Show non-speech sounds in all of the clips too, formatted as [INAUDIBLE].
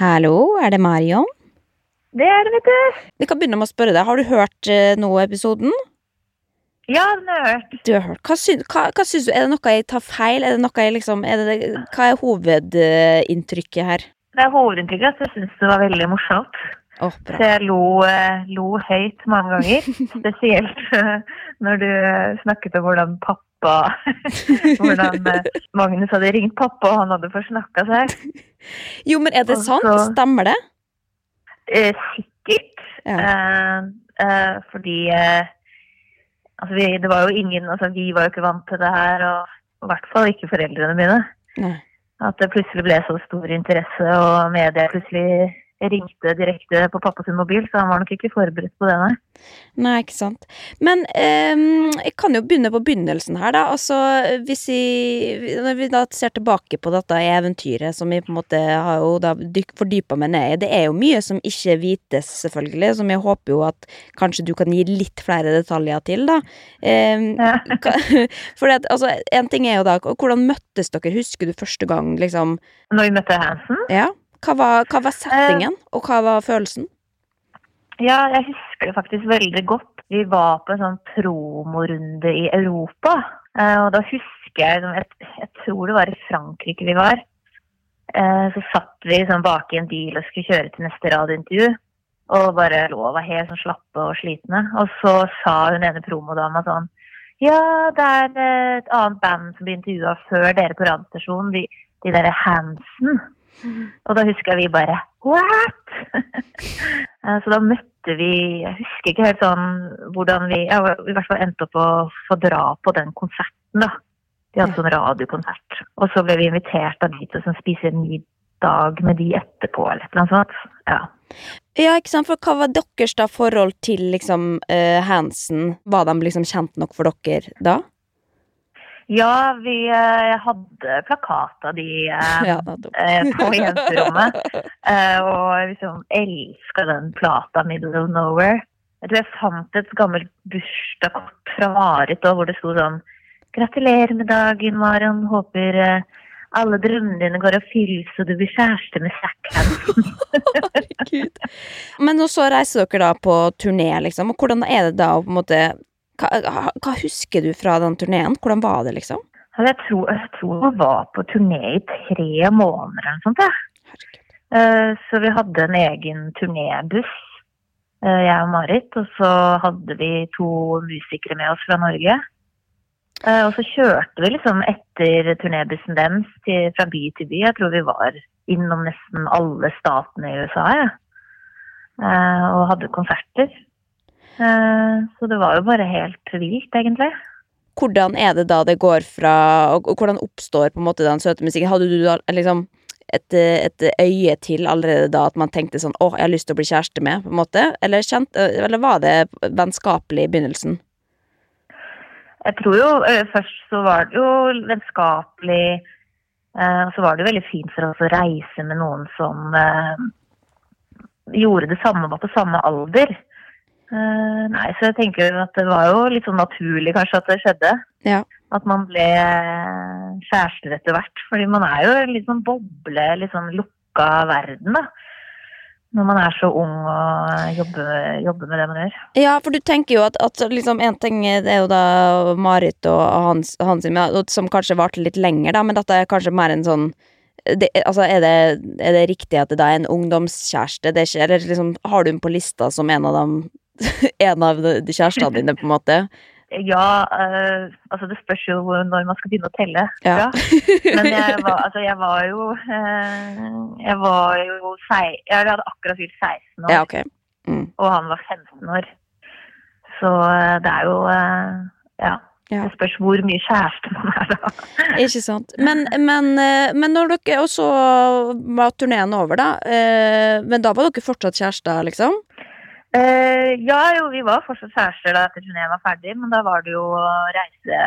Hallo, er det Marion? Det er det, vet du. Vi kan begynne med å spørre deg, har du hørt noe noe episoden? Ja, den har jeg hørt. Du har hørt. Hva, sy hva, hva syns du, er det noe jeg tar feil? Er det noe jeg liksom, er det, hva er hovedinntrykket her? Det er hovedinntrykket at jeg syns det var veldig morsomt. Oh, bra. Så jeg lo, eh, lo høyt mange ganger. [LAUGHS] Spesielt eh, når du eh, snakket om hvordan pappa [LAUGHS] Hvordan eh, Magnus hadde ringt pappa, og han hadde forsnakka seg. Jo, men er det sant? så- Stemmer det? Eh, sikkert. Ja. Eh, eh, fordi eh, altså vi, det var jo ingen altså Vi var jo ikke vant til det her, og i hvert fall ikke foreldrene mine. Nei. At det plutselig ble så stor interesse, og media plutselig ringte direkte på pappa sin mobil, så han var nok ikke forberedt på det, nei. Nei, ikke sant. Men um, jeg kan jo begynne på begynnelsen her, da. Altså, hvis vi Når vi da ser tilbake på dette eventyret som vi på en måte har jo da fordypa meg ned i, det er jo mye som ikke vites, selvfølgelig, som jeg håper jo at kanskje du kan gi litt flere detaljer til, da. Um, Ja. [LAUGHS] for altså, en ting er jo da Hvordan møttes dere? Husker du første gang, liksom? Når vi møtte Hansen Ja? Hva var, hva var settingen, og hva var følelsen? Ja, jeg husker det faktisk veldig godt. Vi var på en sånn promorunde i Europa. Uh, Og da husker jeg liksom, jeg, jeg tror det var i Frankrike vi var. Uh, Så satt vi sånn bak i en bil og skulle kjøre til neste radiointervju. Og bare lå og var helt sånn slappe og slitne. Og så sa hun ene promodama sånn Ja, det er et annet band som ble intervjua før dere på radiostasjonen. De, de derre Hansen. Og da husker vi bare What?! [LAUGHS] Eh, Så da møtte vi Jeg husker ikke helt sånn hvordan vi ja, I hvert fall endte opp å få dra på den konserten, da. De hadde sånn radiokonsert. Og så ble vi invitert av de til å sånn spise middag med de etterpå, eller et eller annet sånt. Ja. Ja, ikke sant, for hva var deres da forhold til liksom uh, Hansen? Var de liksom kjent nok for dere da? Ja, vi eh, hadde plakat av de eh, Ja, eh, på [LAUGHS] jenterommet. Og liksom elska den plata 'Middle of Nowhere'. Jeg tror jeg fant et gammelt bursdagskort fra Marit hvor det sto sånn 'Gratulerer med dagen, Marion. Håper alle drømmene dine går og fylles, og du blir kjæreste med Zack [LAUGHS] Hansen'. Men så reiser dere da på turné, liksom, og hvordan er det da å på en måte hva, hva husker du fra den turneen? Hvordan var det, liksom? Altså, Jeg tror, jeg tror vi var på turné i tre måneder eller noe sånt. Ja. Eh, Så vi hadde en egen turnébuss, eh, jeg og Marit. Og så hadde vi to musikere med oss fra Norge. Eh, Og så kjørte vi liksom etter turnébussen deres til, fra by til by. Jeg tror vi var innom nesten alle statene i USA, ja. Og hadde konserter. Eh, Så det var jo bare helt vilt, egentlig. Hvordan er det da det går fra Og, hvordan oppstår på en måte den søte musikken? Hadde du da liksom et, et øye til allerede da at man tenkte sånn åh, jeg har lyst til å bli kjæreste med, på en måte? Eller, kjent, eller var det vennskapelig i begynnelsen? Jeg tror jo eh, først så var det jo vennskapelig. eh, Og så var det jo veldig fint for oss å reise med noen som eh, gjorde det samme, var på samme alder. Eh, nei, så jeg tenker at det var jo litt sånn naturlig kanskje at det skjedde. Ja. At man ble eh, kjærester etter hvert. Fordi man er jo litt sånn boble, litt sånn lukka verden, da. Når man er så ung og jobber, jobber med det man gjør. Ja, for du tenker jo at, at liksom en ting det er jo da Marit og hans, hans som kanskje varte litt lenger, da, men dette er kanskje mer en sånn det, altså, er det, er det riktig at det da er en ungdomskjæreste? Det er ikke, eller liksom, har du den på lista som en av dem [LAUGHS] En av de, kjærestene dine, på en måte? Ja, eh, altså det spørs jo når man skal begynne å telle. Ja. Men jeg var, altså jeg var jo eh, Jeg var jo sei, Jeg hadde akkurat fylt 16 år, Ja, okay. Mm. og han var 15 år. Så eh, det er jo eh, Ja. Ja. Det spørs hvor mye kjæreste man er da. [LAUGHS] Ikke sant. Men, men, men når dere Og så var turneen over, da. Men da var dere fortsatt kjærester, liksom? Eh, ja, jo, vi var fortsatt kjærester da etter turneen var ferdig, men da var det jo å reise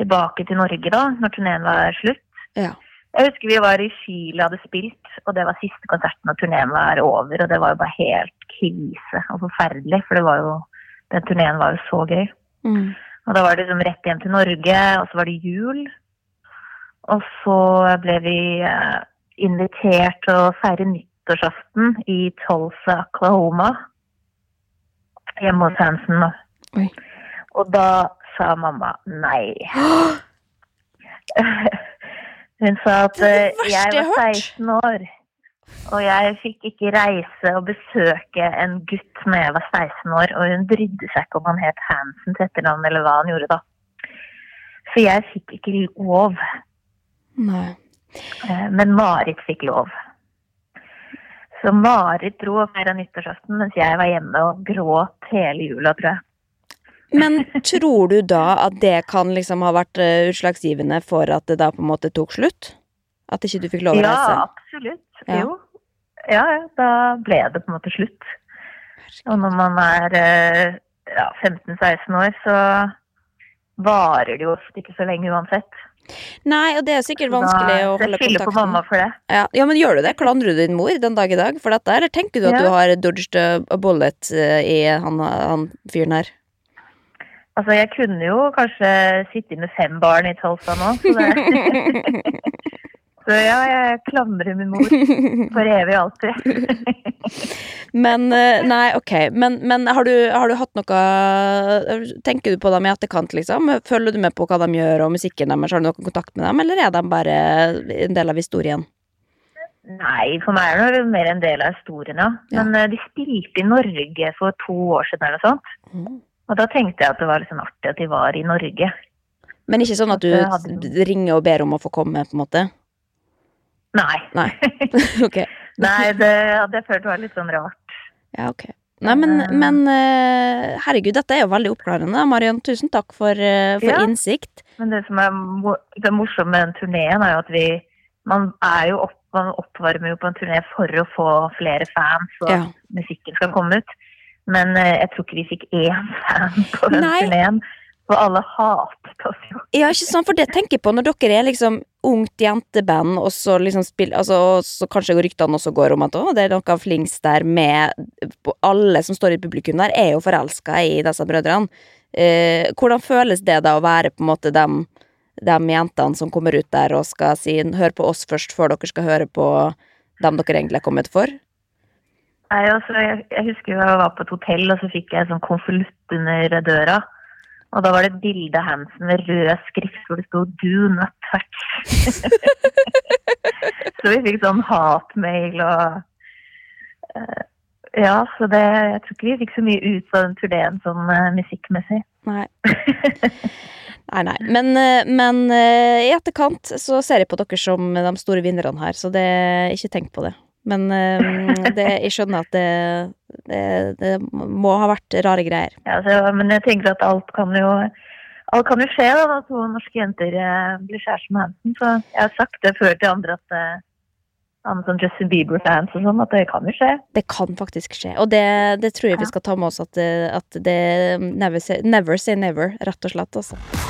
tilbake til Norge da, når turneen var slutt. Ja. Jeg husker vi var i Chile og hadde spilt, og det var siste konserten og turneen var over, og det var jo bare helt krise og forferdelig, for det var jo, den turneen var jo så gøy. Mm. Og da var det liksom rett hjem til Norge, og så var det jul. Og så ble vi eh, invitert til å feire nyttårsaften i Tulsa, Oklahoma. Hjemme hos Hansen. Oi. Og da sa mamma nei. [GASPS] Hun sa at eh, jeg var 16 år, og jeg fikk ikke reise og besøke en gutt når jeg var 16 år, og hun brydde seg ikke om han het Hansen til etternavn eller hva han gjorde da. Så jeg fikk ikke lov, Nei. eh, men Marit fikk lov. Så Marit dro og feira nyttårsaften mens jeg var hjemme og gråt hele jula, tror jeg. Men tror du da at det kan liksom ha vært eh, utslagsgivende for at det da på en måte tok slutt? At ikke du fikk lov å reise? Ja, absolutt. Ja. Jo. Ja, ja, da ble det på en måte slutt. Og når man er eh, ja, 15-16 år, så varer det jo ofte ikke så lenge uansett. Nei, og det er sikkert vanskelig da- å holde skylder på mamma for det. Ja. ja, men gjør du det? Klandrer du din mor den dag i dag for dette, eller tenker du at Ja. du har dodged a bullet eh, i han, han fyren her? Altså, jeg kunne jo kanskje sitte med fem barn i Tulsa nå, så det [LAUGHS] Så ja, jeg klamrer min mor for evig og alltid. [LAUGHS] Men eh, Nei, ok. Men, men har, du, har du hatt noe Tenker du på dem i etterkant, liksom? Følger du med på hva de gjør, og musikken deres? Har du noen kontakt med dem, eller er de bare en del av historien? Nei, for meg er det mer en del av historien, ja. Men ja. de spilte i Norge for to år siden eller noe sånt. Mm. Og da tenkte jeg at det var litt sånn artig at de var i Norge. Men ikke sånn at du ringer og ber om å få komme, på en måte? Nei. Nei. [LAUGHS] okay. Nei, det hadde jeg følt var litt sånn rart. Ja, ok. Nei, men, Eh. men eh, herregud, dette er jo veldig oppklarende. Marion, tusen takk for, eh, for Ja. innsikt. Men det som er det morsomme med den turneen, er jo at vi Man opp, man oppvarmer jo på en turné for å få flere fans, og Ja. at musikken skal komme ut. Men jeg tror ikke vi fikk én fan [LAUGHS] på den Nei. turneen. For alle hatet oss jo. Ja, ikke sant, for det tenker jeg på når dere er liksom ungt jenteband, og så liksom spill, altså, og så kanskje ryktene også går om at å, det er noe flings der med Alle som står i publikum der, er jo forelska i disse brødrene. Eh, hvordan føles det da å være på en måte dem, dem jentene som kommer ut der og skal si hør på oss først, før dere skal høre på dem dere egentlig er kommet for? Nei, altså, jeg, jeg husker jeg var på et hotell, og så fikk jeg en sånn konvolutt under døra. Og da var det et bilde av Hansen med rød skrift hvor det sto 'Do not touch'. [LAUGHS] så vi fikk sånn hatmail og uh, Ja, så det Jeg tror ikke vi fikk så mye ut av den turneen sånn uh, musikkmessig. Nei. [LAUGHS] Nei, nei. Men, eh, men uh, i etterkant så ser jeg på dere som de store vinnerne her, så det, ikke tenk på det. Men eh, [LAUGHS] det, jeg skjønner at det, det, det må ha vært rare greier. Ja, så, men jeg tenker at alt kan jo Alt kan jo skje da, når to norske jenter eh, blir kjærester med Hansen. Så jeg har sagt det før til andre at eh, andre sånn Justin Bieber-fans og sånn, at det kan jo skje. Det kan faktisk skje, og det, det tror jeg vi skal ta med oss at det, at det never, say, never say never, rett og slett, altså.